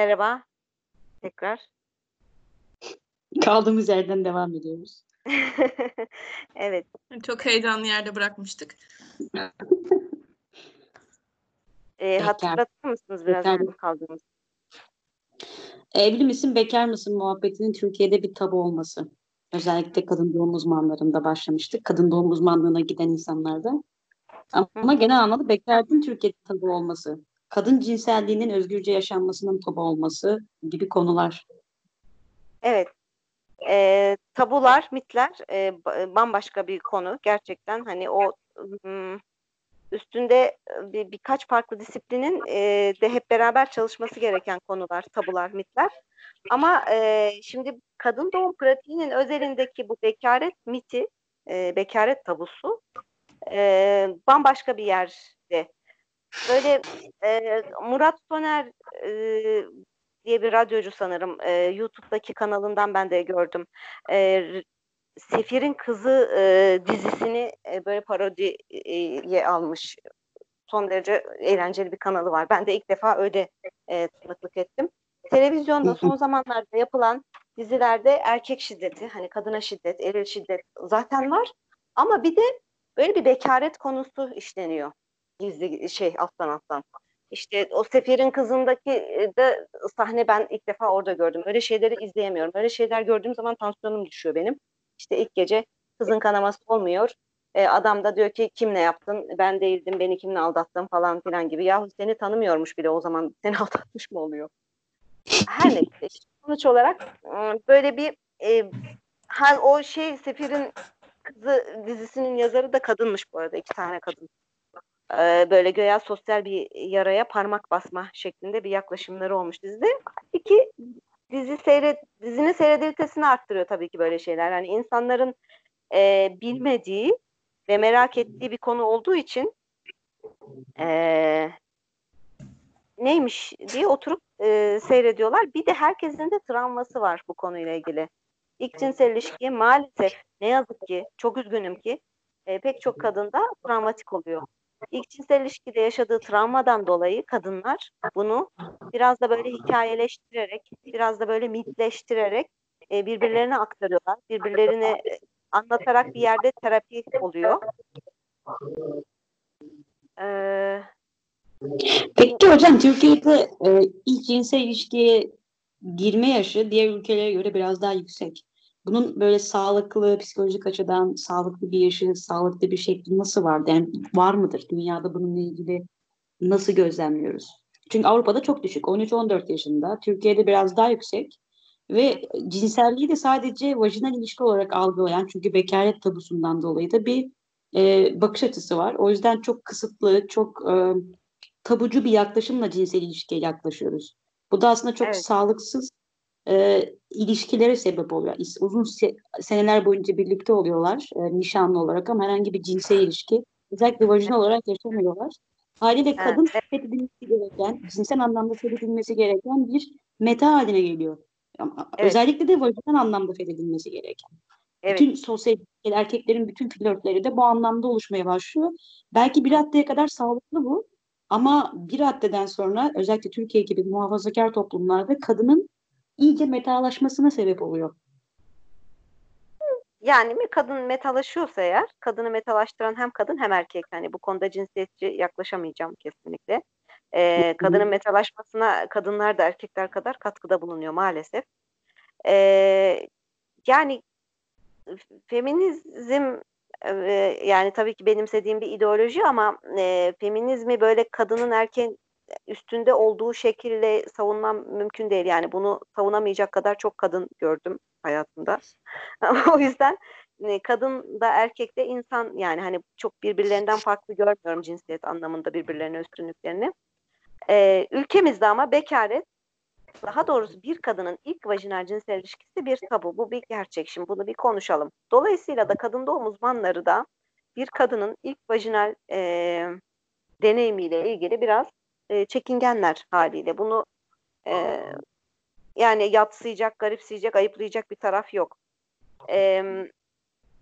Merhaba. Tekrar. Kaldığımız yerden devam ediyoruz. evet. Çok heyecanlı yerde bırakmıştık. E, hatırlatır mısınız biraz Bekar. kaldığımız? Evli misin, bekar mısın muhabbetinin Türkiye'de bir tabu olması. Özellikle kadın doğum uzmanlarında başlamıştık. Kadın doğum uzmanlığına giden insanlarda. Ama genel anlamda bekarlığın Türkiye'de tabu olması. Kadın cinselliğinin özgürce yaşanmasının tabu olması gibi konular. Evet. E, tabular, mitler e, bambaşka bir konu. Gerçekten hani o üstünde bir, birkaç farklı disiplinin e, de hep beraber çalışması gereken konular, tabular, mitler. Ama e, şimdi kadın doğum pratiğinin özelindeki bu bekaret miti, e, bekaret tabusu e, bambaşka bir yerde. Böyle e, Murat Soner e, diye bir radyocu sanırım e, YouTube'daki kanalından ben de gördüm. E, Sefir'in Kızı e, dizisini e, böyle parodiye almış. Son derece eğlenceli bir kanalı var. Ben de ilk defa öyle e, tanıklık ettim. Televizyonda son zamanlarda yapılan dizilerde erkek şiddeti, hani kadına şiddet, eril şiddet zaten var. Ama bir de böyle bir bekaret konusu işleniyor. Gizli şey alttan alttan. İşte o Sefir'in kızındaki de sahne ben ilk defa orada gördüm. Öyle şeyleri izleyemiyorum. Öyle şeyler gördüğüm zaman tansiyonum düşüyor benim. İşte ilk gece kızın kanaması olmuyor. E, adam da diyor ki kimle yaptın? Ben değildim, beni kimle aldattın falan filan gibi. Yahu seni tanımıyormuş bile o zaman seni aldatmış mı oluyor? Her neyse. Sonuç olarak böyle bir e, her o şey Sefir'in kızı dizisinin yazarı da kadınmış bu arada iki tane kadın. Böyle göya sosyal bir yaraya parmak basma şeklinde bir yaklaşımları olmuş dizide. İki dizi seyret dizinin seyredilitesini arttırıyor tabii ki böyle şeyler. Yani insanların e, bilmediği ve merak ettiği bir konu olduğu için e, neymiş diye oturup e, seyrediyorlar. Bir de herkesin de travması var bu konuyla ilgili. İlk cinsel ilişki maalesef ne yazık ki çok üzgünüm ki e, pek çok kadında travmatik oluyor. İlk cinsel ilişkide yaşadığı travmadan dolayı kadınlar bunu biraz da böyle hikayeleştirerek, biraz da böyle mitleştirerek e, birbirlerine aktarıyorlar. Birbirlerine anlatarak bir yerde terapi oluyor. Ee, Peki hocam Türkiye'de e, ilk cinsel ilişkiye girme yaşı diğer ülkelere göre biraz daha yüksek. Bunun böyle sağlıklı, psikolojik açıdan sağlıklı bir yaşı, sağlıklı bir şekli nasıl var? Yani var mıdır? Dünyada bununla ilgili nasıl gözlemliyoruz? Çünkü Avrupa'da çok düşük. 13-14 yaşında. Türkiye'de biraz daha yüksek. Ve cinselliği de sadece vajinal ilişki olarak algılayan çünkü bekaret tabusundan dolayı da bir e, bakış açısı var. O yüzden çok kısıtlı, çok e, tabucu bir yaklaşımla cinsel ilişkiye yaklaşıyoruz. Bu da aslında çok evet. sağlıksız e, ilişkilere sebep oluyor. Uzun se- seneler boyunca birlikte oluyorlar e, nişanlı olarak ama herhangi bir cinsel ilişki özellikle vajinal olarak yaşamıyorlar. Haliyle kadın evet. fethedilmesi gereken, cinsel anlamda fethedilmesi gereken bir meta haline geliyor. Evet. Özellikle de vajinal anlamda fethedilmesi gereken. Evet. Bütün sosyal erkeklerin bütün flörtleri de bu anlamda oluşmaya başlıyor. Belki bir haddeye kadar sağlıklı bu. Ama bir haddeden sonra özellikle Türkiye gibi muhafazakar toplumlarda kadının iyice metalaşmasına sebep oluyor. Yani mi kadın metalaşıyorsa eğer, kadını metalaştıran hem kadın hem erkek. Hani bu konuda cinsiyetçi yaklaşamayacağım kesinlikle. Ee, kadının metalaşmasına kadınlar da erkekler kadar katkıda bulunuyor maalesef. Ee, yani feminizm e, yani tabii ki benimsediğim bir ideoloji ama e, feminizmi böyle kadının erkeğin üstünde olduğu şekilde savunmam mümkün değil. Yani bunu savunamayacak kadar çok kadın gördüm hayatımda. o yüzden kadın da erkek de insan yani hani çok birbirlerinden farklı görmüyorum cinsiyet anlamında birbirlerine üstünlüklerini. Ee, ülkemizde ama bekaret daha doğrusu bir kadının ilk vajinal cinsel ilişkisi bir tabu. Bu bir gerçek. Şimdi bunu bir konuşalım. Dolayısıyla da kadın doğum uzmanları da bir kadının ilk vajinal e, deneyimiyle ilgili biraz e, çekingenler haliyle. Bunu e, yani yatsıyacak, garipseyecek, ayıplayacak bir taraf yok. E,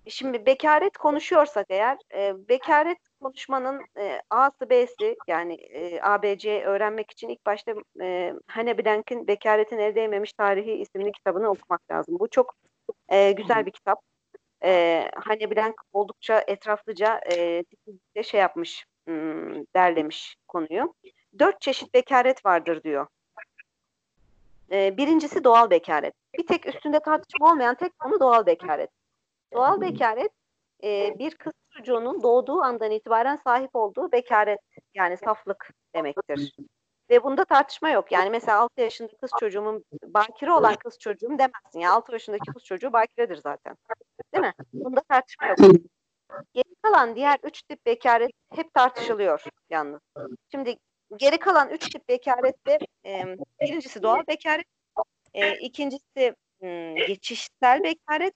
şimdi bekaret konuşuyorsak eğer, e, bekaret konuşmanın e, A'sı B'si yani e, ABC öğrenmek için ilk başta e, Hannah Blank'in Bekaretin Elde Edilmemiş Tarihi isimli kitabını okumak lazım. Bu çok e, güzel bir kitap. E, Hannah Blank oldukça etraflıca e, şey yapmış, hmm, derlemiş konuyu. Dört çeşit bekaret vardır diyor. E, birincisi doğal bekaret. Bir tek üstünde tartışma olmayan tek konu doğal bekaret. Doğal bekaret e, bir kız çocuğunun doğduğu andan itibaren sahip olduğu bekaret yani saflık demektir. Ve bunda tartışma yok. Yani mesela 6 yaşında kız çocuğumun bakire olan kız çocuğum demezsin. Ya 6 yaşındaki kız çocuğu bakiredir zaten. Değil mi? Bunda tartışma yok. Geri kalan diğer üç tip bekaret hep tartışılıyor yalnız. Şimdi geri kalan üç tip bekarette e, birincisi doğal bekaret, e, ikincisi m, geçişsel bekaret,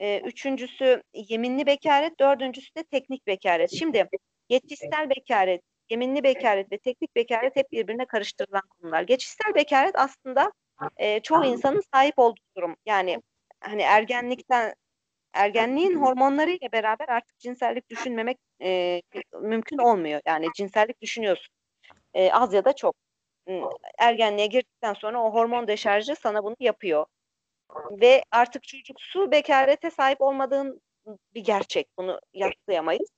e, üçüncüsü yeminli bekaret, dördüncüsü de teknik bekaret. Şimdi geçişsel bekaret, yeminli bekaret ve teknik bekaret hep birbirine karıştırılan konular. Geçişsel bekaret aslında e, çoğu insanın sahip olduğu durum. Yani hani ergenlikten ergenliğin hormonlarıyla beraber artık cinsellik düşünmemek e, mümkün olmuyor. Yani cinsellik düşünüyorsun. E, az ya da çok. Ergenliğe girdikten sonra o hormon deşarjı sana bunu yapıyor. Ve artık çocuksu bekarete sahip olmadığın bir gerçek. Bunu yatsıyamayız.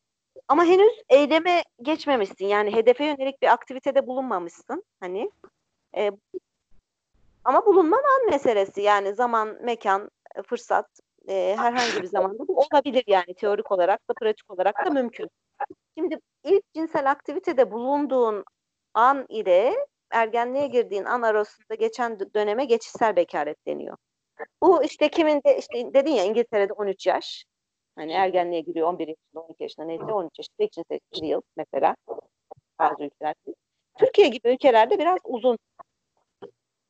Ama henüz eyleme geçmemişsin. Yani hedefe yönelik bir aktivitede bulunmamışsın. Hani e, ama bulunman an meselesi. Yani zaman, mekan, fırsat e, herhangi bir zamanda bu olabilir yani teorik olarak da pratik olarak da mümkün. Şimdi ilk cinsel aktivitede bulunduğun an ile ergenliğe girdiğin an arasında geçen döneme geçişsel bekaret deniyor. Bu işte kimin de işte dedin ya İngiltere'de 13 yaş. Hani ergenliğe giriyor 11 yaşında, 12 yaşında neyse 13 yaşında ilk cinsel yıl mesela bazı ülkelerde. Türkiye gibi ülkelerde biraz uzun.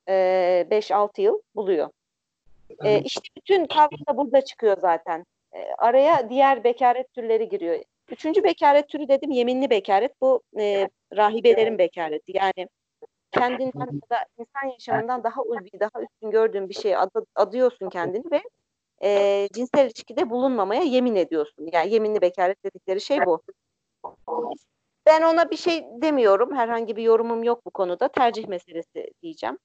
5-6 yıl buluyor. E, işte bütün kavga da burada çıkıyor zaten. E, araya diğer bekaret türleri giriyor. Üçüncü bekaret türü dedim yeminli bekaret. Bu e, rahibelerin bekareti. Yani kendinden ya da insan yaşamından daha ulvi, daha üstün gördüğün bir şeye ad, adıyorsun kendini ve e, cinsel ilişkide bulunmamaya yemin ediyorsun. Yani yeminli bekaret dedikleri şey bu. Ben ona bir şey demiyorum. Herhangi bir yorumum yok bu konuda. Tercih meselesi diyeceğim.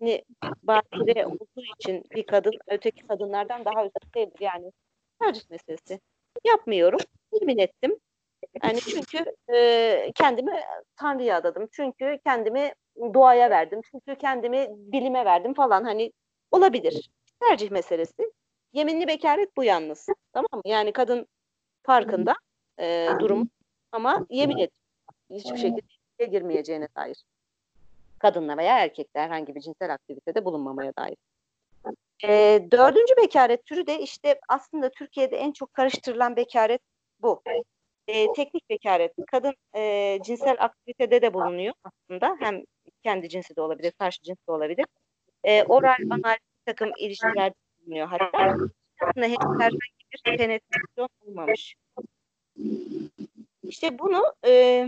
Yani bakire olduğu için bir kadın öteki kadınlardan daha üstün değildir. Yani tercih meselesi. Yapmıyorum. Yemin ettim. Yani çünkü e, kendimi Tanrı'ya adadım. Çünkü kendimi doğaya verdim. Çünkü kendimi bilime verdim falan. Hani olabilir. Tercih meselesi. Yeminli bekaret bu yalnız. Tamam mı? Yani kadın farkında e, durum ama yemin et. Hiçbir şekilde girmeyeceğine dair. Kadınla veya erkekle herhangi bir cinsel aktivitede bulunmamaya dair. E, dördüncü bekaret türü de işte aslında Türkiye'de en çok karıştırılan bekaret bu. E, teknik bekaret. Kadın e, cinsel aktivitede de bulunuyor aslında. Hem kendi cinsi de olabilir, karşı cins de olabilir. E, oral, anal takım ilişkilerde bulunuyor hatta. Aslında henüz herhangi bir penetrasyon olmamış. İşte bunu e,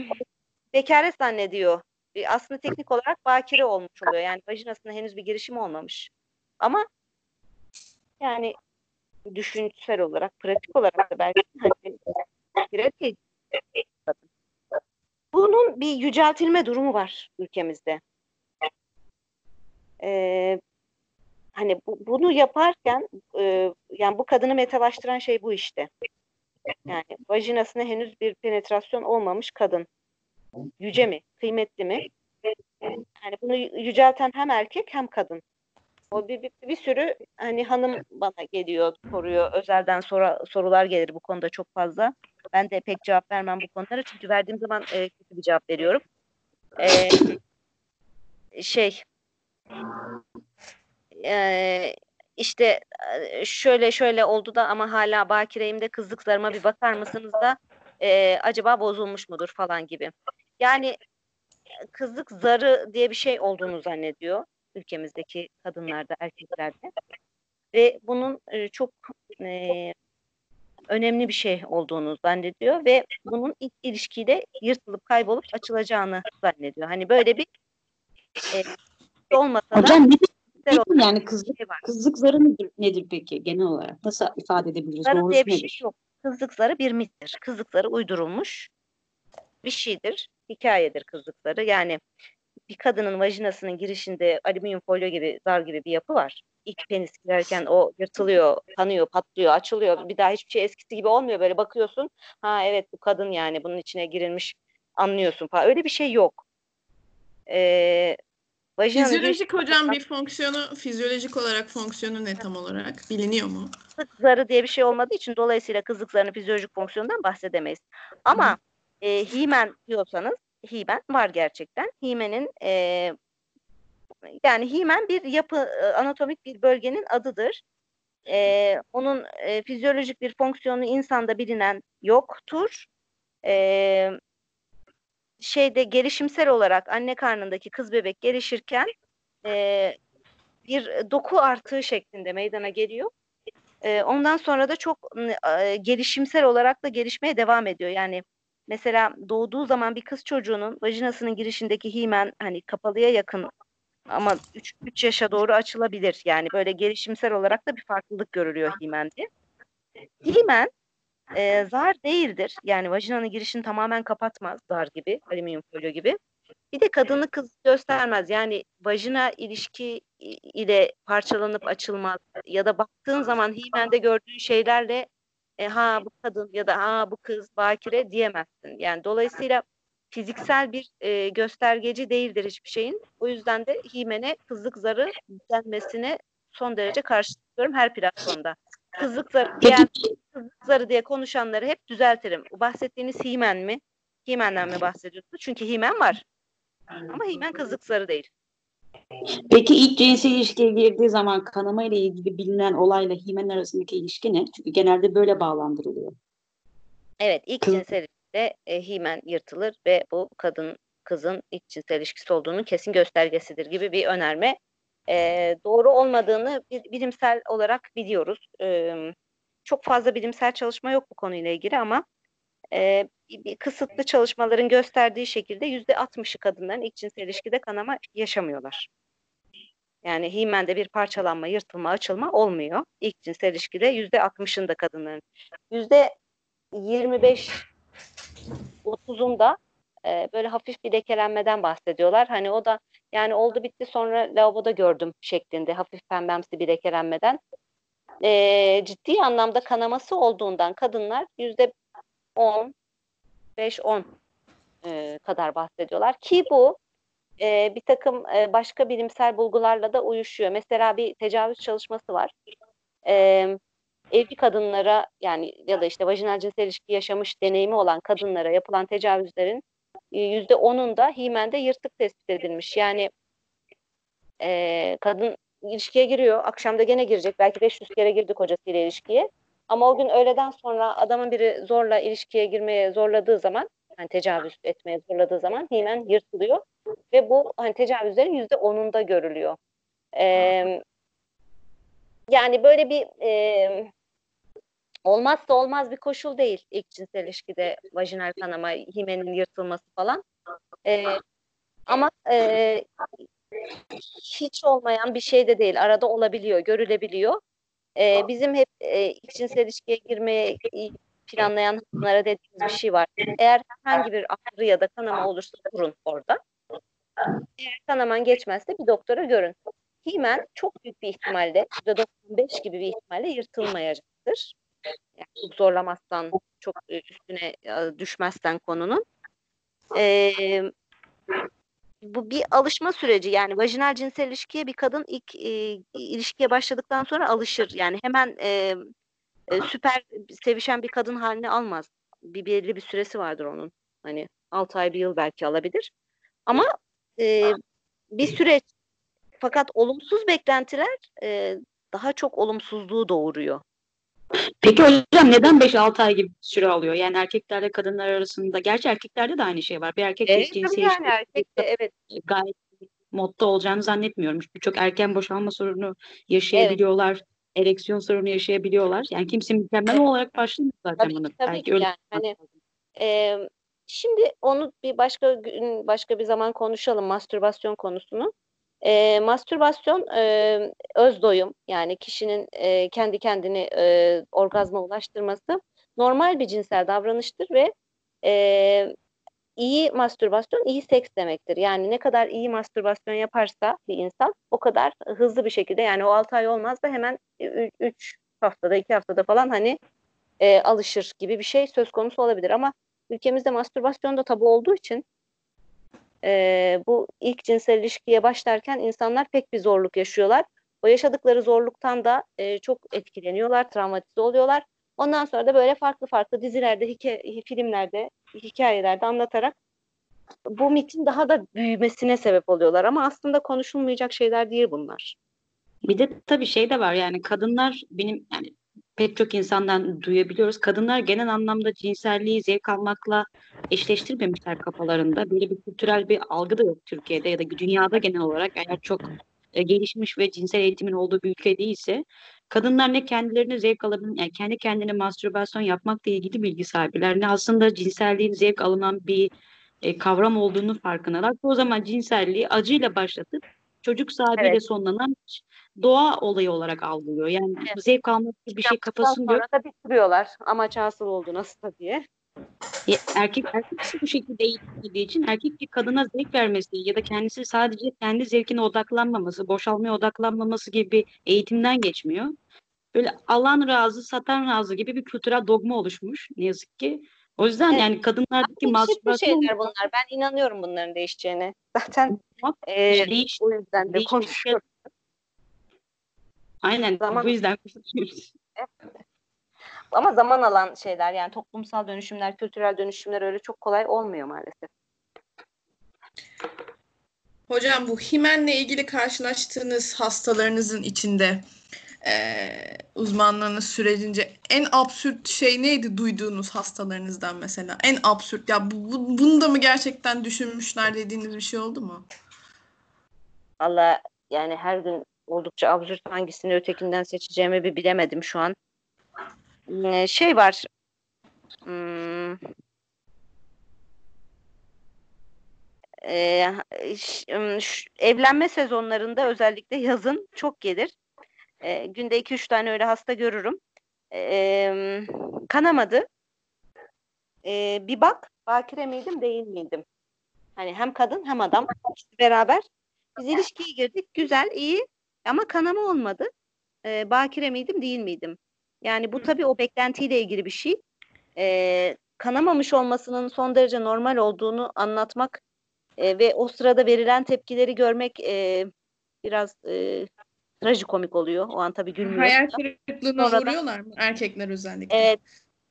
bekaret zannediyor. E, aslında teknik olarak bakire olmuş oluyor. Yani vajinasında henüz bir girişim olmamış. Ama yani düşünsel olarak, pratik olarak da belki hani değil. Bunun bir yüceltilme durumu var ülkemizde. Ee, hani bu, bunu yaparken e, yani bu kadını metalaştıran şey bu işte. Yani vajinasına henüz bir penetrasyon olmamış kadın. Yüce mi? Kıymetli mi? Yani bunu yücelten hem erkek hem kadın. O bir, bir, bir sürü hani hanım bana geliyor, soruyor. Özelden sonra sorular gelir bu konuda çok fazla. Ben de pek cevap vermem bu konulara çünkü verdiğim zaman e, kötü bir cevap veriyorum. E, şey e, işte şöyle şöyle oldu da ama hala bakireyim de kızlıklarıma bir bakar mısınız da e, acaba bozulmuş mudur falan gibi. Yani kızlık zarı diye bir şey olduğunu zannediyor ülkemizdeki kadınlarda, erkeklerde. Ve bunun e, çok e, önemli bir şey olduğunu zannediyor ve bunun ilk ilişkide yırtılıp kaybolup açılacağını zannediyor. Hani böyle bir e, olmasa da Hocam yani kızlık, şey var. kızlık zarı nedir, nedir peki genel olarak? Nasıl ifade edebiliriz? Zarı diye bir nedir? şey yok. kızlık zarı bir mittir. Kızlık zarı uydurulmuş bir şeydir. Hikayedir kızlık zarı. Yani bir kadının vajinasının girişinde alüminyum folyo gibi zar gibi bir yapı var. İlk penis girerken o yırtılıyor, kanıyor, patlıyor, açılıyor. Bir daha hiçbir şey eskisi gibi olmuyor. Böyle bakıyorsun. Ha evet bu kadın yani bunun içine girilmiş anlıyorsun falan. Öyle bir şey yok. Ee, vajinanın Fizyolojik hocam bir fonksiyonu, fizyolojik olarak fonksiyonu ne tam olarak? Biliniyor mu? kızlık zarı diye bir şey olmadığı için dolayısıyla kızlık zarının fizyolojik fonksiyonundan bahsedemeyiz. Ama e, himen diyorsanız himen var gerçekten. Himenin e, yani himen bir yapı e, anatomik bir bölgenin adıdır. E, onun e, fizyolojik bir fonksiyonu insanda bilinen yoktur. E, şeyde gelişimsel olarak anne karnındaki kız bebek gelişirken e, bir doku artığı şeklinde meydana geliyor. E, ondan sonra da çok e, gelişimsel olarak da gelişmeye devam ediyor. Yani mesela doğduğu zaman bir kız çocuğunun vajinasının girişindeki himen hani kapalıya yakın ama 3, 3 yaşa doğru açılabilir. Yani böyle gelişimsel olarak da bir farklılık görülüyor himende. Himen e, zar değildir. Yani vajinanın girişini tamamen kapatmaz zar gibi, alüminyum folyo gibi. Bir de kadını kız göstermez. Yani vajina ilişki ile parçalanıp açılmaz. Ya da baktığın zaman himende gördüğün şeylerle e, ha bu kadın ya da ha bu kız bakire diyemezsin. Yani dolayısıyla fiziksel bir e, göstergeci değildir hiçbir şeyin. O yüzden de himene kızlık zarı denmesine son derece karşı çıkıyorum her platformda. Kızlık zarı diyen kızlık zarı diye konuşanları hep düzeltirim. Bahsettiğiniz himen mi? Himen'den mi bahsediyorsunuz? Çünkü himen var. Ama himen kızlık zarı değil. Peki ilk cinsel ilişkiye girdiği zaman kanama ile ilgili bilinen olayla himen arasındaki ilişki ne? Çünkü genelde böyle bağlandırılıyor. Evet ilk Kız- cinsel ilişkide e, himen yırtılır ve bu kadın kızın ilk cinsel ilişkisi olduğunun kesin göstergesidir gibi bir önerme. E, doğru olmadığını bi- bilimsel olarak biliyoruz. E, çok fazla bilimsel çalışma yok bu konuyla ilgili ama e, kısıtlı çalışmaların gösterdiği şekilde yüzde altmışı kadınların ilk cinsel ilişkide kanama yaşamıyorlar. Yani himende bir parçalanma, yırtılma, açılma olmuyor. İlk cinsel ilişkide yüzde altmışında kadınların. Yüzde 25 30'unda e, böyle hafif bir lekelenmeden bahsediyorlar. Hani o da yani oldu bitti sonra lavaboda gördüm şeklinde hafif pembemsi bir lekelenmeden. E, ciddi anlamda kanaması olduğundan kadınlar yüzde 10 5-10 e, kadar bahsediyorlar ki bu e, bir takım e, başka bilimsel bulgularla da uyuşuyor. Mesela bir tecavüz çalışması var. E, evli kadınlara yani ya da işte vajinal cinsel ilişki yaşamış deneyimi olan kadınlara yapılan tecavüzlerin yüzde onunda himende yırtık tespit edilmiş. Yani e, kadın ilişkiye giriyor, akşam da gene girecek. Belki 500 kere girdi kocasıyla ilişkiye. Ama o gün öğleden sonra adamın biri zorla ilişkiye girmeye zorladığı zaman, hani tecavüz etmeye zorladığı zaman himen yırtılıyor. Ve bu hani tecavüzlerin yüzde onunda görülüyor. Ee, yani böyle bir e, olmazsa olmaz bir koşul değil ilk cinsel ilişkide vajinal kanama, himenin yırtılması falan. Ee, ama e, hiç olmayan bir şey de değil. Arada olabiliyor, görülebiliyor. Ee, bizim hep e, ilk cinsel ilişkiye girmeye planlayan hanımlara dediğimiz bir şey var. Eğer herhangi bir ağrı ya da kanama olursa durun orada. Eğer kanaman geçmezse bir doktora görün. Himen çok büyük bir ihtimalle %95 gibi bir ihtimalle yırtılmayacaktır. Yani çok zorlamazsan, çok e, üstüne e, düşmezsen konunun. Ee, bu bir alışma süreci yani vajinal cinsel ilişkiye bir kadın ilk e, ilişkiye başladıktan sonra alışır. Yani hemen e, e, süper sevişen bir kadın haline almaz. Bir belli bir süresi vardır onun. Hani 6 ay bir yıl belki alabilir. Ama e, bir süreç fakat olumsuz beklentiler e, daha çok olumsuzluğu doğuruyor. Peki hocam neden 5-6 ay gibi süre alıyor? Yani erkeklerle kadınlar arasında. Gerçi erkeklerde de aynı şey var. Bir erkek Evet, ilişki yani erkek de evet gayet modda olacağını zannetmiyorum. Çünkü çok erken boşalma sorunu yaşayabiliyorlar. Ereksiyon sorunu yaşayabiliyorlar. Yani kimse mükemmel olarak başlamıyor zaten Tabii bunu. ki, tabii Belki ki öyle yani. Hani, e, şimdi onu bir başka gün, başka bir zaman konuşalım mastürbasyon konusunu. E, mastürbasyon e, öz doyum yani kişinin e, kendi kendini e, orgazma ulaştırması normal bir cinsel davranıştır ve e, iyi mastürbasyon iyi seks demektir. Yani ne kadar iyi mastürbasyon yaparsa bir insan o kadar hızlı bir şekilde yani o 6 ay olmaz da hemen 3 haftada 2 haftada falan hani e, alışır gibi bir şey söz konusu olabilir ama ülkemizde mastürbasyon da tabu olduğu için e, bu ilk cinsel ilişkiye başlarken insanlar pek bir zorluk yaşıyorlar. O yaşadıkları zorluktan da e, çok etkileniyorlar, travmatize oluyorlar. Ondan sonra da böyle farklı farklı dizilerde, hikaye, filmlerde, hikayelerde anlatarak bu mitin daha da büyümesine sebep oluyorlar. Ama aslında konuşulmayacak şeyler değil bunlar. Bir de tabii şey de var yani kadınlar benim yani pek çok insandan duyabiliyoruz. Kadınlar genel anlamda cinselliği zevk almakla eşleştirmemişler kafalarında. Böyle bir kültürel bir algı da yok Türkiye'de ya da dünyada genel olarak eğer çok e, gelişmiş ve cinsel eğitimin olduğu bir ülke değilse kadınlar ne kendilerine zevk alabilen, yani kendi kendine mastürbasyon yapmakla ilgili bilgi sahibiler ne aslında cinselliğin zevk alınan bir e, kavram olduğunu farkındalar. O zaman cinselliği acıyla başlatıp çocuk sahibiyle evet. sonlanan doğa olayı olarak algılıyor. Yani evet. zevk almak bir şey kafasında yok. da bitiriyorlar amaç hasıl oldu nasıl diye. Ya, erkek erkek bu şekilde eğitildiği için erkek bir kadına zevk vermesi ya da kendisi sadece kendi zevkine odaklanmaması, boşalmaya odaklanmaması gibi bir eğitimden geçmiyor. Böyle alan razı, satan razı gibi bir kültürel dogma oluşmuş ne yazık ki. O yüzden evet. yani kadınlardaki mastürbasyon... şeyler bunlar. Ben inanıyorum bunların değişeceğine. Zaten e, Değiş, o yüzden de konuşuyorum. Aynen zaman... bu yüzden konuşuyoruz. Evet. Ama zaman alan şeyler yani toplumsal dönüşümler, kültürel dönüşümler öyle çok kolay olmuyor maalesef. Hocam bu himenle ilgili karşılaştığınız hastalarınızın içinde e, uzmanlığınız sürecince en absürt şey neydi duyduğunuz hastalarınızdan mesela? En absürt ya bu, bu, bunu da mı gerçekten düşünmüşler dediğiniz bir şey oldu mu? Allah yani her gün oldukça absürt hangisini ötekinden seçeceğimi bir bilemedim şu an. Ee, şey var. Hmm, e, evlenme sezonlarında özellikle yazın çok gelir. E, günde 2-3 tane öyle hasta görürüm. E, kanamadı. E, bir bak bakire miydim değil miydim? Hani hem kadın hem adam beraber. Biz ilişkiye girdik. Güzel, iyi ama kanama olmadı. E, bakire miydim değil miydim? Yani bu tabii o beklentiyle ilgili bir şey. E, kanamamış olmasının son derece normal olduğunu anlatmak e, ve o sırada verilen tepkileri görmek e, biraz e, trajikomik oluyor. O an tabii gülmüyor. Hayal kırıklığına Sonradan, uğruyorlar mı erkekler özellikle? Evet.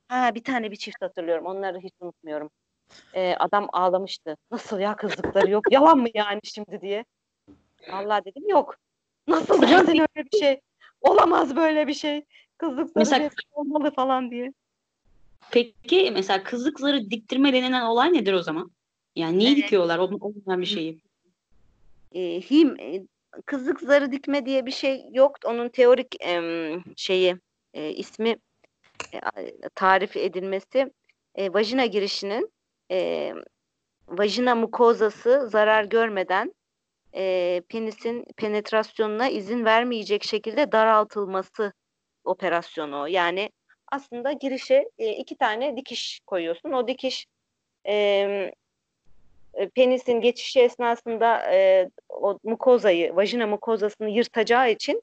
Ha, bir tane bir çift hatırlıyorum. Onları hiç unutmuyorum. Ee, adam ağlamıştı. Nasıl ya kızlıkları yok. Yalan mı yani şimdi diye. Allah dedim yok. Nasıl dersin öyle bir şey? Olamaz böyle bir şey. Kızlıkları mesela, olmalı falan diye. Peki mesela kızlıkları diktirme denilen olay nedir o zaman? Yani niye evet. dikiyorlar o, olmayan bir şeyi? E, him kızlık zarı dikme diye bir şey yok. Onun teorik e, şeyi e, ismi e, tarif edilmesi e, vajina girişinin e, vajina mukozası zarar görmeden e, penisin penetrasyonuna izin vermeyecek şekilde daraltılması operasyonu. Yani aslında girişe e, iki tane dikiş koyuyorsun. O dikiş e, penisin geçişi esnasında e, o mukozayı, vajina mukozasını yırtacağı için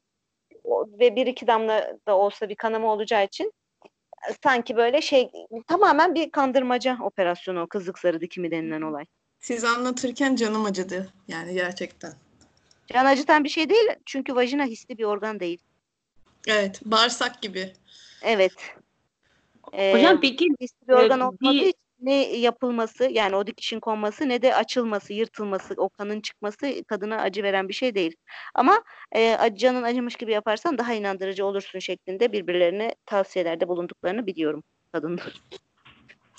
o, ve bir iki damla da olsa bir kanama olacağı için sanki böyle şey tamamen bir kandırmaca operasyonu o kızlık zarı dikimi denilen olay. Siz anlatırken canım acıdı yani gerçekten. Can acıtan bir şey değil çünkü vajina hisli bir organ değil. Evet bağırsak gibi. Evet. Ee, Hocam peki hisli bir organ olmadığı için ne yapılması yani o dikişin konması ne de açılması, yırtılması, o kanın çıkması kadına acı veren bir şey değil. Ama e, canın acımış gibi yaparsan daha inandırıcı olursun şeklinde birbirlerine tavsiyelerde bulunduklarını biliyorum kadınlar.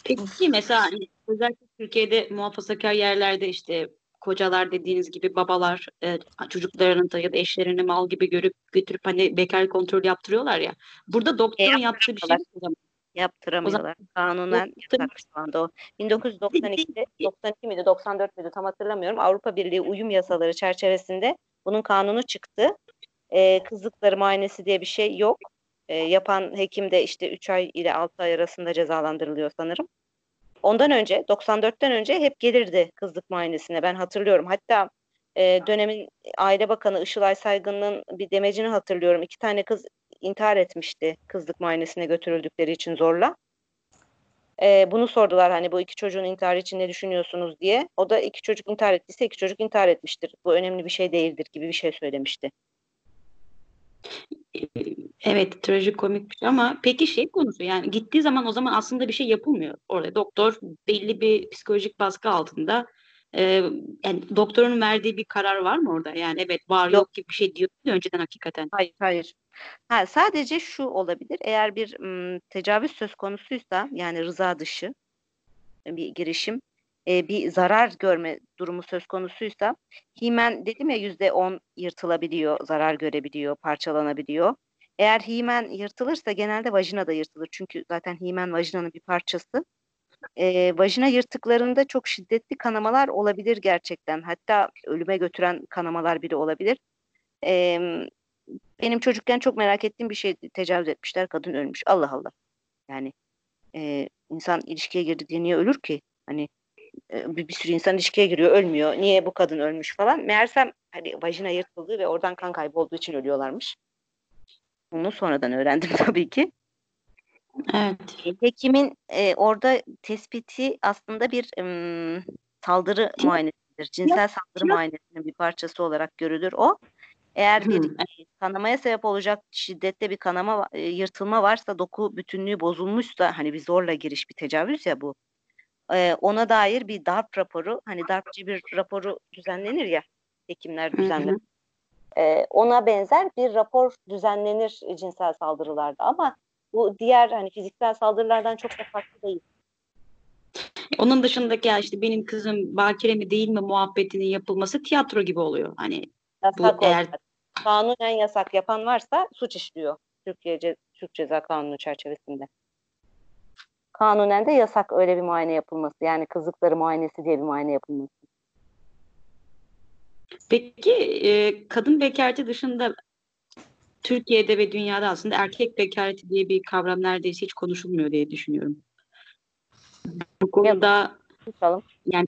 Peki mesela hani özellikle Türkiye'de muhafazakar yerlerde işte kocalar dediğiniz gibi babalar e, çocuklarını da ya da eşlerini mal gibi görüp götürüp hani bekar kontrol yaptırıyorlar ya. Burada doktorun e, yaptığı bir şey? Yaptıramıyorlar. Kanunen yasak şu anda o. 1992'de 92 miydi 94 müydü tam hatırlamıyorum. Avrupa Birliği uyum yasaları çerçevesinde bunun kanunu çıktı. Ee, kızlıkları muayenesi diye bir şey yok. E, yapan hekim de işte 3 ay ile 6 ay arasında cezalandırılıyor sanırım. Ondan önce 94'ten önce hep gelirdi kızlık muayenesine ben hatırlıyorum. Hatta e, dönemin Aile Bakanı Işılay Saygın'ın bir demecini hatırlıyorum. İki tane kız intihar etmişti kızlık muayenesine götürüldükleri için zorla. E, bunu sordular hani bu iki çocuğun intiharı için ne düşünüyorsunuz diye. O da iki çocuk intihar ettiyse iki çocuk intihar etmiştir. Bu önemli bir şey değildir gibi bir şey söylemişti. Evet trajikomik ama peki şey konusu yani gittiği zaman o zaman aslında bir şey yapılmıyor. Orada doktor belli bir psikolojik baskı altında e, yani doktorun verdiği bir karar var mı orada? Yani evet var yok, yok gibi bir şey diyor önceden hakikaten. Hayır hayır. Ha, sadece şu olabilir eğer bir m, tecavüz söz konusuysa yani rıza dışı bir girişim e, bir zarar görme durumu söz konusuysa himen dedim ya yüzde on yırtılabiliyor, zarar görebiliyor, parçalanabiliyor. Eğer himen yırtılırsa genelde vajina da yırtılır. Çünkü zaten himen vajinanın bir parçası. E, vajina yırtıklarında çok şiddetli kanamalar olabilir gerçekten. Hatta ölüme götüren kanamalar bile olabilir. E, benim çocukken çok merak ettiğim bir şey tecavüz etmişler. Kadın ölmüş. Allah Allah. Yani e, insan ilişkiye girdi diye niye ölür ki? Hani bir, bir sürü insan ilişkiye giriyor ölmüyor. Niye bu kadın ölmüş falan. Meğersem hani vajina yırtıldı ve oradan kan kaybı olduğu için ölüyorlarmış. Bunu sonradan öğrendim tabii ki. Evet. Hekimin e, orada tespiti aslında bir e, saldırı muayenesidir. Cinsel saldırı muayenesinin bir parçası olarak görülür o. Eğer bir hmm. kanamaya sebep olacak şiddette bir kanama, e, yırtılma varsa, doku bütünlüğü bozulmuşsa, hani bir zorla giriş bir tecavüz ya bu. E, ona dair bir darp raporu, hani darpçı bir raporu düzenlenir ya, hekimler düzenler. E, ona benzer bir rapor düzenlenir cinsel saldırılarda ama bu diğer hani fiziksel saldırılardan çok da farklı değil. Onun dışındaki ya işte benim kızım bakire mi değil mi muhabbetinin yapılması tiyatro gibi oluyor. Hani yasak bu eğer kanunen yasak yapan varsa suç işliyor Türkiye Türk Ceza Kanunu çerçevesinde. Kanunen de yasak öyle bir muayene yapılması. Yani kızlıkları muayenesi diye bir muayene yapılması. Peki e, kadın bekareti dışında Türkiye'de ve dünyada aslında erkek bekareti diye bir kavram neredeyse hiç konuşulmuyor diye düşünüyorum. Bu konuda yani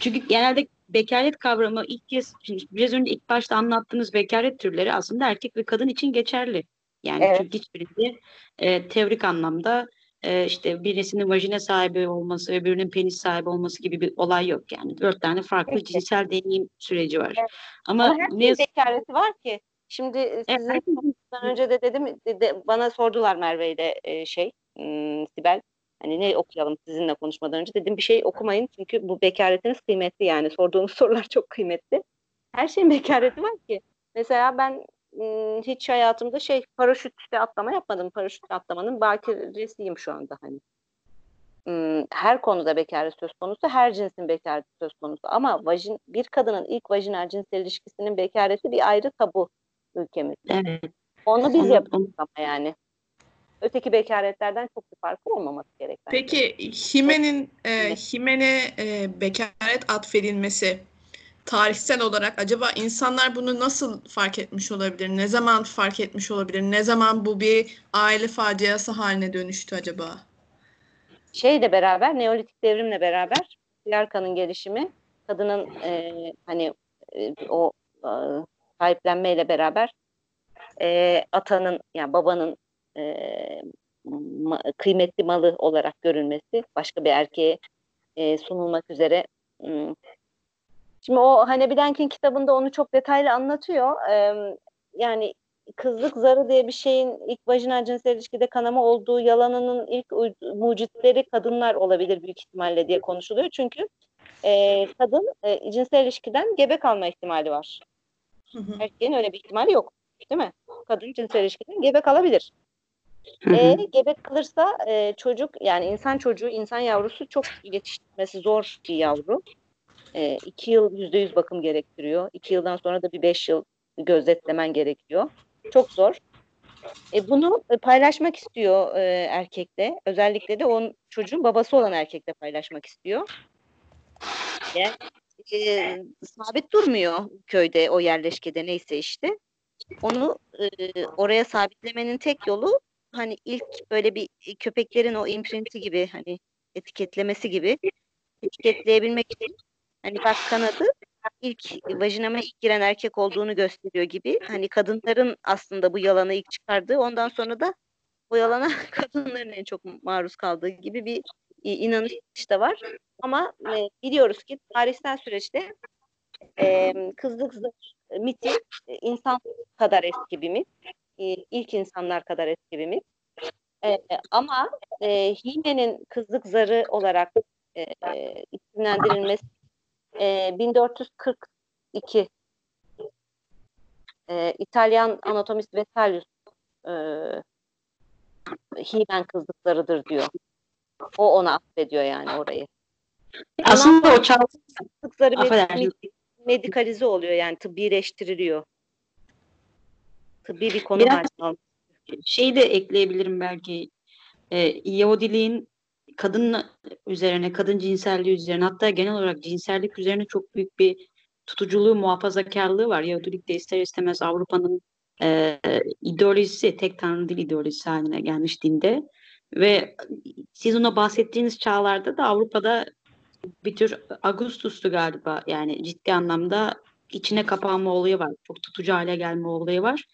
çünkü genelde bekaret kavramı ilk kez biraz önce ilk başta anlattığınız bekaret türleri aslında erkek ve kadın için geçerli. Yani evet. çünkü hiçbirinde e, teorik anlamda e, işte birisinin vajine sahibi olması, öbürünün penis sahibi olması gibi bir olay yok yani. Dört tane farklı evet. cinsel deneyim süreci var. Evet. Ama, Ama her ne bekareti var ki. Şimdi e, sizin evet. önce de dedim de, bana sordular Merve ile e, şey m, Sibel Hani ne okuyalım sizinle konuşmadan önce dedim bir şey okumayın çünkü bu bekaretiniz kıymetli yani sorduğunuz sorular çok kıymetli. Her şeyin bekareti var ki. Mesela ben hiç hayatımda şey paraşütle atlama yapmadım. Paraşütle atlamanın bakiresiyim şu anda hani. Her konuda bekaret söz konusu, her cinsin bekareti söz konusu. Ama vajin, bir kadının ilk vajinal cinsel ilişkisinin bekareti bir ayrı tabu ülkemizde. Evet. Onu biz yapıyoruz ama yani öteki bekaretlerden çok bir farkı olmaması gerek. Peki Hime'nin e, Hime'ne e, bekaret atfedilmesi tarihsel olarak acaba insanlar bunu nasıl fark etmiş olabilir? Ne zaman fark etmiş olabilir? Ne zaman bu bir aile faciası haline dönüştü acaba? Şeyle beraber, Neolitik devrimle beraber Yarkan'ın gelişimi, kadının e, hani e, o e, sahiplenmeyle beraber e, atanın yani babanın e, ma, kıymetli malı olarak görülmesi, başka bir erkeğe e, sunulmak üzere. Şimdi o Hanebi Denk'in kitabında onu çok detaylı anlatıyor. E, yani kızlık zarı diye bir şeyin ilk vajinal cinsel ilişkide kanama olduğu yalanının ilk mucitleri kadınlar olabilir büyük ihtimalle diye konuşuluyor. Çünkü e, kadın e, cinsel ilişkiden gebe kalma ihtimali var. Erkeğin öyle bir ihtimali yok. Değil mi? Kadın cinsel ilişkiden gebe kalabilir. E, gebe kalırsa e, çocuk yani insan çocuğu, insan yavrusu çok yetiştirmesi zor bir yavru. E, iki yıl yüzde yüz bakım gerektiriyor. İki yıldan sonra da bir beş yıl gözetlemen gerekiyor. Çok zor. E, bunu paylaşmak istiyor e, erkekle. Özellikle de onun çocuğun babası olan erkekle paylaşmak istiyor. Yani, e, sabit durmuyor köyde o yerleşkede neyse işte. onu e, oraya sabitlemenin tek yolu hani ilk böyle bir köpeklerin o imprinti gibi hani etiketlemesi gibi etiketleyebilmek için hani bak kanadı ilk vajinama ilk giren erkek olduğunu gösteriyor gibi. Hani kadınların aslında bu yalanı ilk çıkardığı ondan sonra da bu yalana kadınların en çok maruz kaldığı gibi bir inanış da var. Ama e, biliyoruz ki tarihsel süreçte e, kızlık miti e, insan kadar eski bir mit. E, ilk insanlar kadar eski bir mit. E, ama e, Hime'nin kızlık zarı olarak e, isimlendirilmesi e, 1442 e, İtalyan anatomist Vesalius e, Himen kızlıklarıdır diyor. O ona affediyor yani orayı. Aslında o çalgı kızlıkları med- medikalize oluyor yani tıbbileştiriliyor. Tıbbi bir konu Biraz haline şey de ekleyebilirim belki. E, Yahudiliğin kadın üzerine, kadın cinselliği üzerine hatta genel olarak cinsellik üzerine çok büyük bir tutuculuğu, muhafazakarlığı var. Yahudilik de ister istemez Avrupa'nın e, ideolojisi, tek tanrı dil ideolojisi haline gelmiş dinde. Ve siz ona bahsettiğiniz çağlarda da Avrupa'da bir tür Augustus'tu galiba yani ciddi anlamda içine kapanma olayı var. Çok tutucu hale gelme olayı var.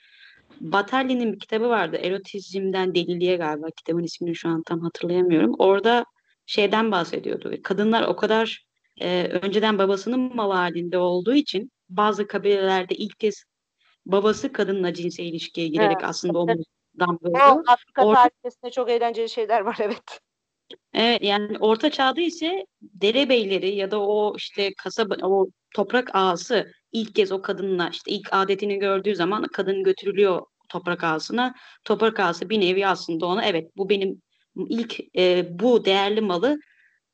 Batalli'nin bir kitabı vardı. Erotizmden deliliğe galiba. Kitabın ismini şu an tam hatırlayamıyorum. Orada şeyden bahsediyordu. Kadınlar o kadar e, önceden babasının malı halinde olduğu için bazı kabilelerde ilk kez babası kadınla cinsel ilişkiye girerek Evet. aslında onu damgalıyor. O Afrika Orta- tarihçesinde çok eğlenceli şeyler var evet. Evet yani orta çağda ise derebeyleri ya da o işte kasaba o toprak ağası ilk kez o kadınla işte ilk adetini gördüğü zaman kadın götürülüyor toprak ağasına. Toprak ağası bir nevi aslında ona evet bu benim ilk e, bu değerli malı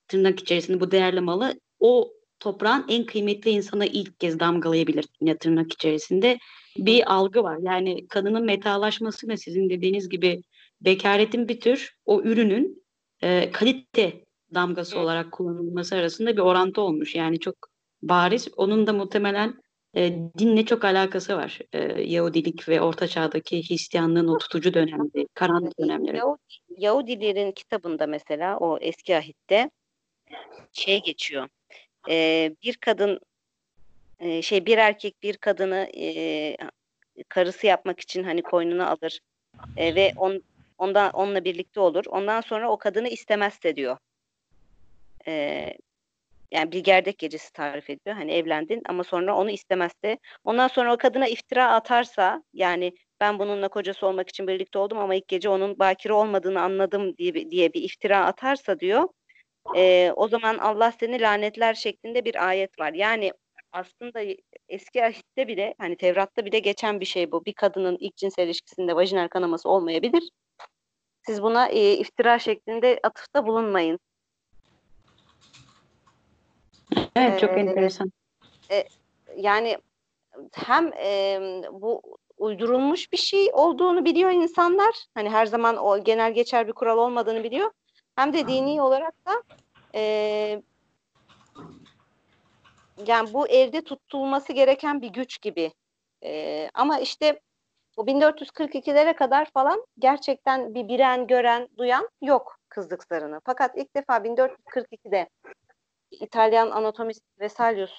tırnak içerisinde bu değerli malı o toprağın en kıymetli insana ilk kez damgalayabilir yine tırnak içerisinde bir algı var. Yani kadının metalaşmasıyla sizin dediğiniz gibi bekaretin bir tür o ürünün e, kalite damgası Evet. olarak kullanılması arasında bir orantı olmuş. Yani çok bariz. Onun da muhtemelen e, dinle çok alakası var. E, Yahudilik ve Orta Çağ'daki Hristiyanlığın o tutucu dönemleri, karanlık dönemleri. Yahudi, Yahudilerin kitabında mesela o eski ahitte şey geçiyor. Ee, bir kadın e, şey bir erkek bir kadını e, karısı yapmak için hani koynuna alır E, ve on, ondan onunla birlikte olur. Ondan sonra o kadını istemezse diyor. Ee, yani bir gerdek gecesi tarif ediyor. Hani evlendin ama sonra onu istemezse. Ondan sonra o kadına iftira atarsa yani ben bununla kocası olmak için birlikte oldum ama ilk gece onun bakire olmadığını anladım diye, diye bir iftira atarsa diyor. e, o zaman Allah seni lanetler şeklinde bir ayet var. Yani aslında eski ahitte bile hani Tevrat'ta bile geçen bir şey bu. Bir kadının ilk cinsel ilişkisinde vajinal kanaması olmayabilir. Siz buna e, iftira şeklinde atıfta bulunmayın. Evet çok Ee, enteresan. yani hem e, bu uydurulmuş bir şey olduğunu biliyor insanlar. Hani her zaman o genel geçer bir kural olmadığını biliyor. Hem de dini olarak da e, yani bu elde tutulması gereken bir güç gibi. E, ama işte o 1442'lere kadar falan gerçekten bir bilen, gören, duyan yok kızlık zarını. Fakat ilk defa 1442'de İtalyan anatomist Vesalius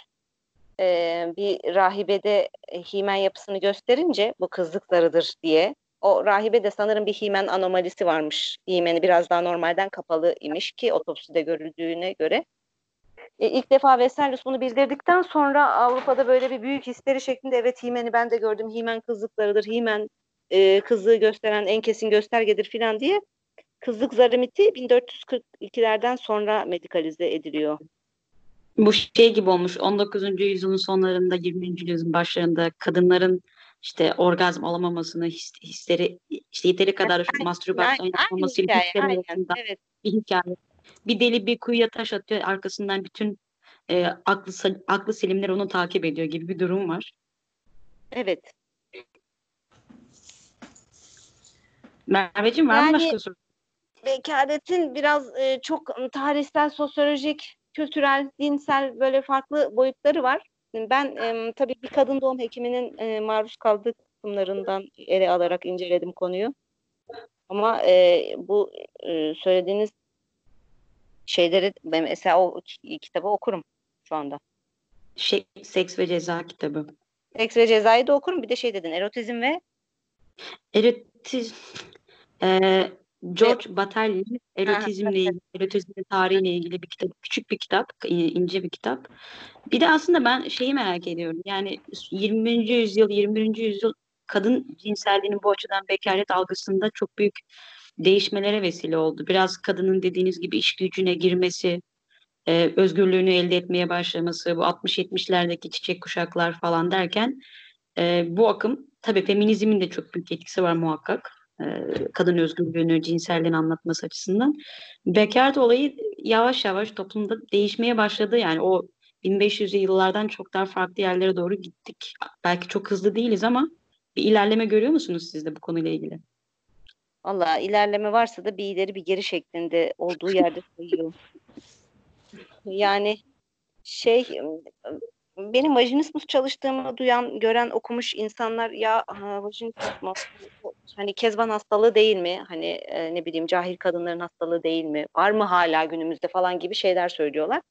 e, bir rahibede e, himen yapısını gösterince bu kızlık zarıdır diye o rahibede sanırım bir himen anomalisi varmış. Himeni biraz daha normalden kapalı imiş ki otopside görüldüğüne göre. E, ilk defa Vesalius bunu bildirdikten sonra Avrupa'da böyle bir büyük histeri şeklinde evet himeni ben de gördüm. Himen kızlıklarıdır. Himen e, kızlığı gösteren en kesin göstergedir filan diye kızlık zarı miti 1442'lerden sonra medikalize ediliyor. Bu şey gibi olmuş 19. yüzyılın sonlarında 20. yüzyılın başlarında kadınların işte orgazm alamamasını his, hisleri işte yeteri kadar mastürbasyon yapmamasıyla hisleri Evet. bir hikaye. Bir deli bir kuyuya taş atıyor arkasından bütün e, aklı, aklı selimler onu takip ediyor gibi bir durum var. Evet. Merveciğim var mı Yani- başka soru? Bekaretin biraz e, çok ım, tarihsel, sosyolojik, kültürel, dinsel böyle farklı boyutları var. Ben em, tabii bir kadın doğum hekiminin e, maruz kaldığı kısımlarından ele alarak inceledim konuyu. Ama e, bu e, söylediğiniz şeyleri ben mesela o ki- kitabı okurum şu anda. Şey, Seks ve Ceza kitabı. Seks ve Ceza'yı da okurum. Bir de şey dedin erotizm ve Erotiz, eee, George Bataille'in erotizmle ilgili, erotizmin tarihiyle ilgili bir kitap, küçük bir kitap, ince bir kitap. Bir de aslında ben şeyi merak ediyorum. Yani 20. yüzyıl, 21. yüzyıl kadın cinselliğinin bu açıdan bekaret algısında çok büyük değişmelere vesile oldu. Biraz kadının dediğiniz gibi iş gücüne girmesi, e, özgürlüğünü elde etmeye başlaması, bu 60-70'lerdeki çiçek kuşaklar falan derken e, bu akım tabii feminizmin de çok büyük etkisi var muhakkak. E, kadın özgürlüğünü, cinselliğini anlatması açısından. Bekaret olayı yavaş yavaş toplumda değişmeye başladı. Yani o 1500'lü yıllardan çok daha farklı yerlere doğru gittik. Belki çok hızlı değiliz ama bir ilerleme görüyor musunuz siz de bu konuyla ilgili? Valla ilerleme varsa da bir ileri bir geri şeklinde olduğu yerde sayıyorum. Yani şey benim vajinismus çalıştığımı duyan, gören, okumuş insanlar ya ha, vajinismus hani kezban hastalığı değil mi? Hani e, ne bileyim cahil kadınların hastalığı değil mi? Var mı hala günümüzde falan gibi şeyler söylüyorlar.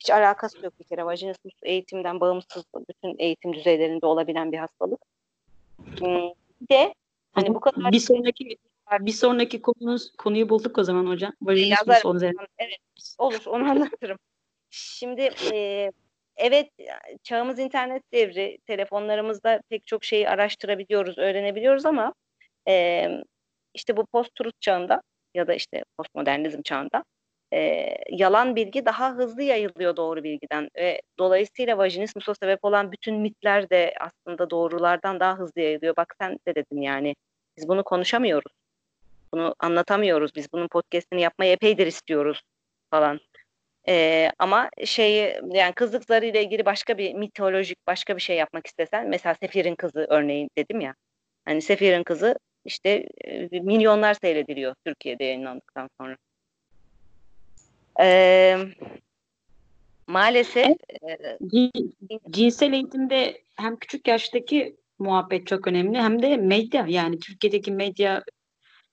Hiç alakası yok bir kere. Vajinismus eğitimden bağımsız bütün eğitim düzeylerinde olabilen bir hastalık. Bir de hani bu kadar bir sonraki bir sonraki konumuz konuyu bulduk o zaman hocam. Vajinismus Yazarım. onun üzerine. Evet, olur onu anlatırım. Şimdi e, evet çağımız internet devri, telefonlarımızda pek çok şeyi araştırabiliyoruz, öğrenebiliyoruz ama e, işte bu post-truth çağında ya da işte postmodernizm çağında e, yalan bilgi daha hızlı yayılıyor doğru bilgiden ve dolayısıyla vajinismusa sebep olan bütün mitler de aslında doğrulardan daha hızlı yayılıyor. Bak sen de dedin yani biz bunu konuşamıyoruz. Bunu anlatamıyoruz. Biz bunun podcast'ini yapmayı epeydir istiyoruz falan. Ee, ama şeyi yani kızlık zarı ile ilgili başka bir mitolojik başka bir şey yapmak istesen mesela Sefir'in kızı örneğin dedim ya. Hani Sefir'in kızı işte e, milyonlar seyrediliyor Türkiye'de yayınlandıktan sonra. Ee, maalesef e, Cin- Cinsel eğitimde hem küçük yaştaki muhabbet çok önemli hem de medya yani Türkiye'deki medya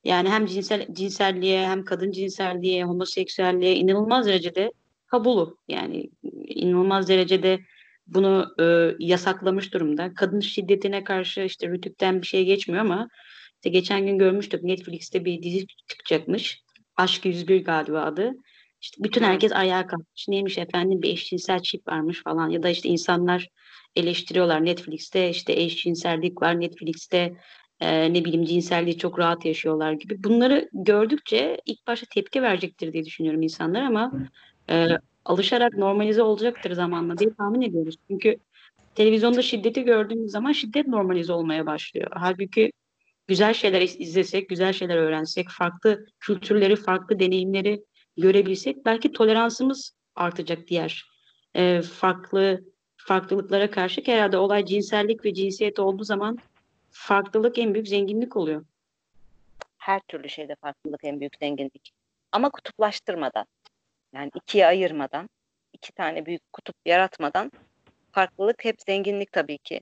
yani hem cinsel cinselliğe hem kadın cinselliğe, homoseksüelliğe inanılmaz derecede kabulu. Yani inanılmaz derecede bunu e, yasaklamış durumda. Kadın şiddetine karşı işte Rütük'ten bir şey geçmiyor ama işte geçen gün görmüştük Netflix'te bir dizi çıkacakmış. Aşk 101 galiba adı. İşte bütün herkes ayağa kalkmış. Neymiş efendim bir eşcinsel çift varmış falan ya da işte insanlar eleştiriyorlar Netflix'te işte eşcinsellik var Netflix'te e, ne bileyim cinselliği çok rahat yaşıyorlar gibi. Bunları gördükçe ilk başta tepki verecektir diye düşünüyorum insanlar ama e, alışarak normalize olacaktır zamanla diye tahmin ediyoruz. Çünkü televizyonda şiddeti gördüğümüz zaman şiddet normalize olmaya başlıyor. Halbuki güzel şeyler iz- izlesek, güzel şeyler öğrensek, farklı kültürleri, farklı deneyimleri görebilsek belki toleransımız artacak diğer e, farklı farklılıklara karşı herhalde olay cinsellik ve cinsiyet olduğu zaman farklılık en büyük zenginlik oluyor. her türlü şeyde farklılık en büyük zenginlik. Ama kutuplaştırmadan, yani ikiye ayırmadan, iki tane büyük kutup yaratmadan farklılık hep zenginlik tabii ki.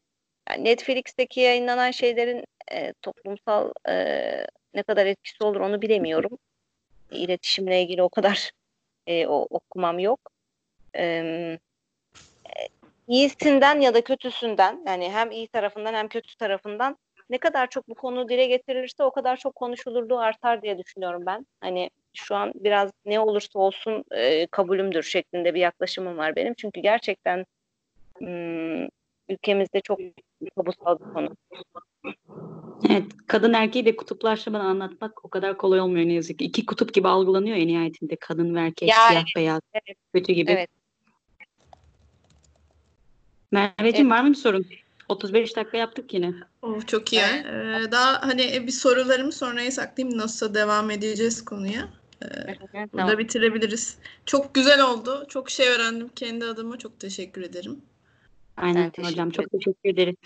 Yani Netflix'teki yayınlanan şeylerin e, toplumsal e, ne kadar etkisi olur onu bilemiyorum. İletişimle ilgili o kadar e, o, okumam yok. E, iyisinden ya da kötüsünden yani hem iyi tarafından hem kötü tarafından ne kadar çok bu konu dile getirilirse o kadar çok konuşulurluğu artar diye düşünüyorum ben. Hani şu an biraz ne olursa olsun e, kabulümdür şeklinde bir yaklaşımım var benim. Çünkü gerçekten hmm, ülkemizde çok kabusal bir konu. Evet, kadın erkeği de kutuplaşmadan anlatmak o kadar kolay olmuyor ne yazık ki. İki kutup gibi algılanıyor en nihayetinde kadın ve erkek, Ya, siyah beyaz, evet. kötü gibi. Evet. Merveciğim var mı bir sorun? 35 dakika yaptık yine. Oh, çok iyi. Ee, daha hani bir sorularımı sonraya saklayayım. Nasıl devam edeceğiz konuya? Burada Tamam. bitirebiliriz. Çok güzel oldu. Çok şey öğrendim kendi adıma. Çok teşekkür ederim. Aynen teşekkür hocam çok ederim. teşekkür ederiz.